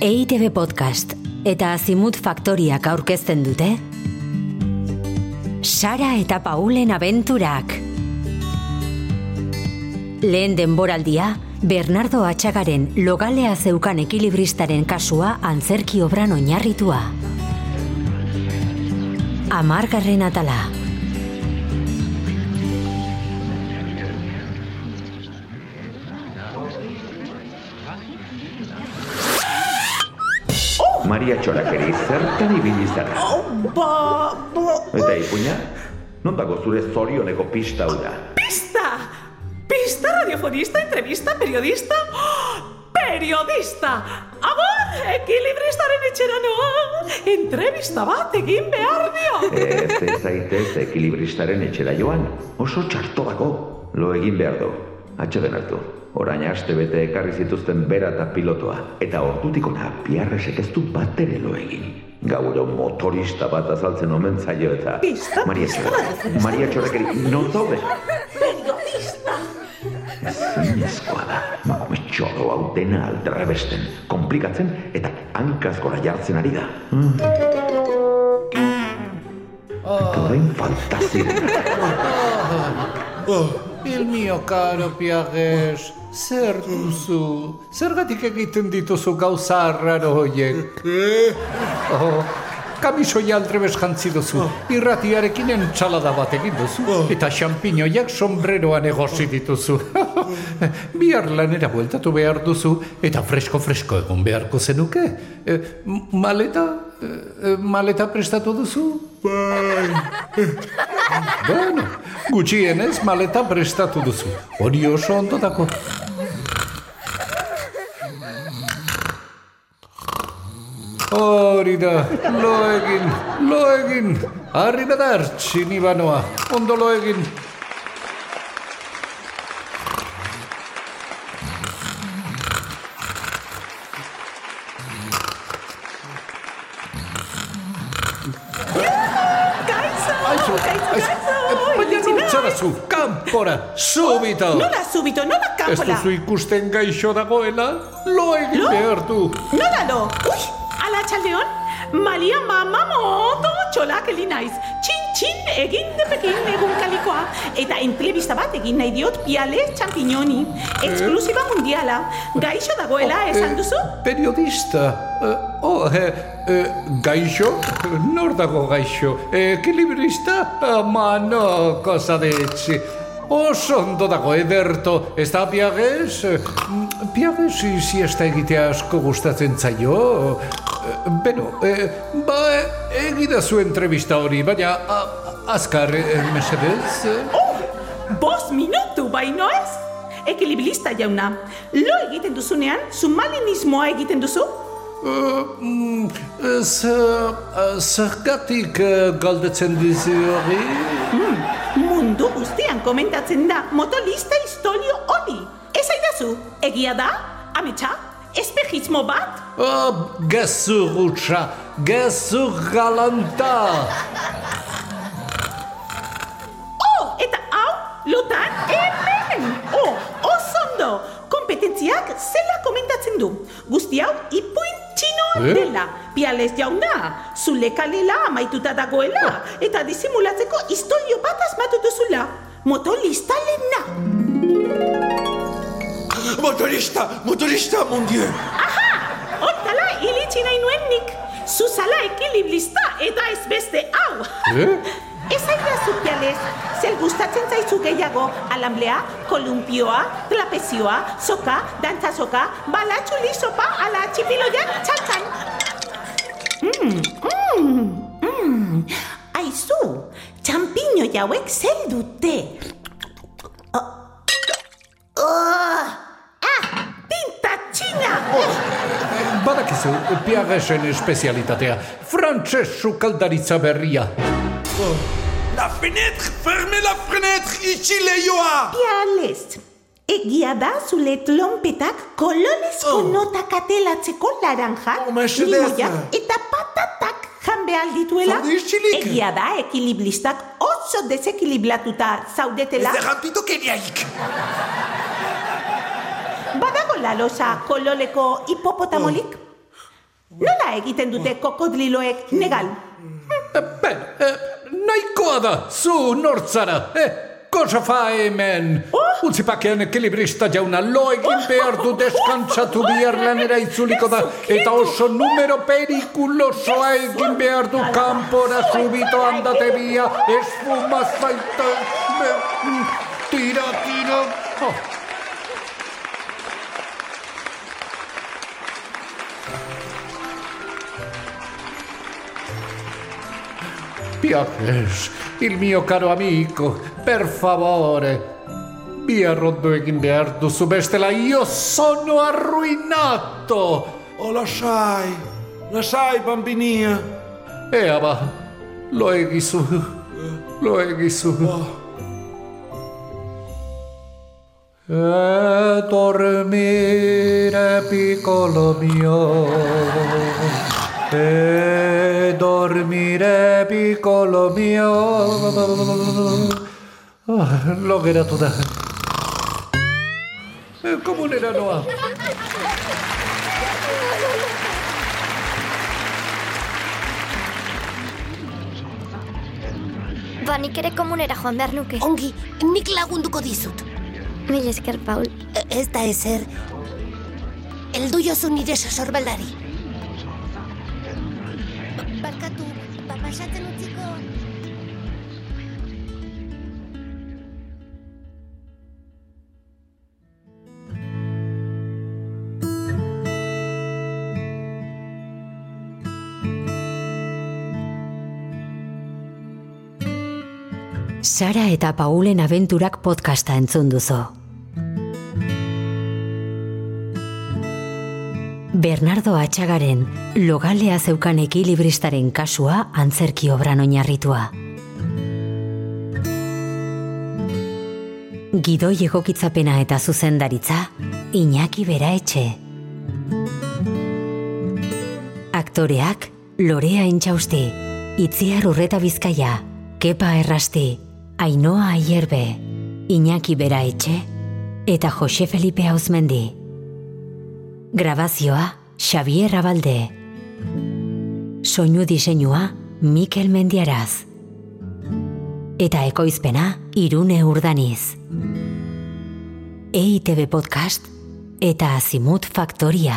EITB Podcast eta Azimut Faktoriak aurkezten dute Sara eta Paulen abenturak Lehen denboraldia, Bernardo Atxagaren logalea zeukan ekilibristaren kasua antzerki obran oinarritua. Amargarren atala. Maria Txorakeri zertan ibili zara. Ba, ba, Eta ipuña, non dago zure zorioneko pista hau da? pista! Pista radiofonista, entrevista, periodista? Oh, periodista! Amor, ekilibristaren etxera noa! Entrevista bat egin behar dio! Ez ez zaitez ekilibristaren etxera joan. Oso txarto dago. Lo egin behar du. Atxeden hartu. Orain aste bete ekarri zituzten bera eta pilotoa. Eta ordutik ona, piarresek ez du bat ere lo egin. Gauro motorista bat azaltzen omen zaio eta... Pista, Maria pista, Txorakeri, Maria Txorakeri, non zaude? Periodista! Zinezkoa da, makume txoro hau dena aldrebesten, komplikatzen eta hankaz gora jartzen ari da. Eta orain fantaziren. Il mio caro Piages, zer duzu? Zergatik egiten dituzu gauza arraro hoiek? Oh, kamisoia aldrebes jantzi duzu, irratiarekin entxalada bat egin duzu, eta xampinoiak sombreroan egosi dituzu. Bihar lanera bueltatu behar duzu, eta fresko-fresko egon beharko zenuke. E, maleta? E, maleta prestatu duzu? Bueno, gutxienez maleta prestatu duzu. Hori oso ondo dako. Hori da, lo egin, lo egin. Arri bedar, txini banoa, ondo lo egin. Nortzara zu, kanpora, subito. Nola subito, nola Ez kanpola? duzu ikusten gaixo dagoela, lo egin Lo? behar du. Nola lo? Ui, ala txaldeon? Maria mama moto txolak naiz. Txin, txin, egin depekin egun kalikoa. Eta entrevista bat egin nahi diot piale txampiñoni. Eksklusiba mundiala. Gaixo dagoela esan duzu? Periodista. Eh, oh, eh, eh, gaixo? Nor dago gaixo? Ekilibrista? Ama, no, cosa de etxe. Oso ondo dago, ederto. Ez da piages? Mm, Piages siesta egitea asko gustatzen zaio. Beno, eh, ba, eh, egidazu entrevista hori, baina a, azkar, eh, mesedez? eh? Oh, bos minutu baino ez? Ekilibrista jauna, lo egiten duzunean, sumalinismoa egiten duzu? Uh, mm, zer- Zergatik uh, galdetzen dizu hori? Mundu guztian komentatzen da motolista historio hori. Ez aidazu, egia da? Ametsa? Espejismo bat? Oh, gezur utxa, gezur galanta. Oh, eta hau, lotan hemen! Oh, osondo! Kompetentziak zela komentatzen du. Guzti hau ipuin txinoa Eh? dela. Pialez jauna, zule kalela amaituta dagoela. Eta disimulatzeko historio bat asmatu duzula. Motolista lehena. Motorista, motorista, mon dieu Aha! Hortala iritsi nahi nuen nik. Zuzala ekilibrista eta ez beste hau. Eh? Ez aira zupialez, zer gustatzen zaizu gehiago alamblea, kolumpioa, trapezioa, soka, dantzasoka, balatxuli sopa ala txipiloiak txantzan. Mm, mm, mm. Aizu, txampiño jauek zer dute? Oh. Oh. Badakizu, piagesen espezialitatea, frantses sukaldaritza berria. La fenêtre, fermez la fenêtre, itxi leioa Pialez, egia da zule tlompetak kolorezko Oh. notak atelatzeko laranjak, Oh, limoiak eta patatak jan behar dituela. Egia da ekilibristak oso desekilibratuta zaudetela. Ez errantito keniaik Badago la losa kololeko hipopotamolik? Nola egiten dute kokodliloek negal? Ben, eh, nahikoa da, zu nortzara, eh? Kosa fa hemen. Oh! Utzi pakean ekilibrista jauna, lo egin behar du deskantzatu bihar lanera itzuliko da, eta oso numero perikulosoa egin behar du kanpora subito andate bia, esfuma zaita, tira, tira. Oh. Piacres, il mio caro amico, per favore. Via Roddo e Gimberto, subestela, io sono arruinato! Oh, lo sai, lo sai, bambinina. Eh, Eva, lo eghi su, lo eghi su. Oh. E dormire piccolo mio, e dormire piccolo mio. Ah, lo gerato da. E Komunera noa. Ba, nik ere komunera joan behar nuke. Ongi, nik lagunduko dizut. Mil esker, Paul. Ez da ezer. Eldu jozu nire sorbaldari. Barkatu, papasatzen utziko. Sara eta Paulen abenturak podcasta entzun duzu. Bernardo Atxagaren logalea zeukan ekilibristaren kasua antzerki obran oinarritua. Gidoi egokitzapena eta zuzendaritza, Iñaki Bera Etxe. Aktoreak, Lorea Intxausti, Itziar Urreta Bizkaia, Kepa Errasti, Ainoa Aierbe, Iñaki Bera Etxe, eta Jose Felipe Hauzmendi. Grabazioa, Xavier Abalde. Soinu diseinua, Mikel Mendiaraz. Eta ekoizpena, Irune Urdaniz. EITB Podcast eta Azimut Faktoria.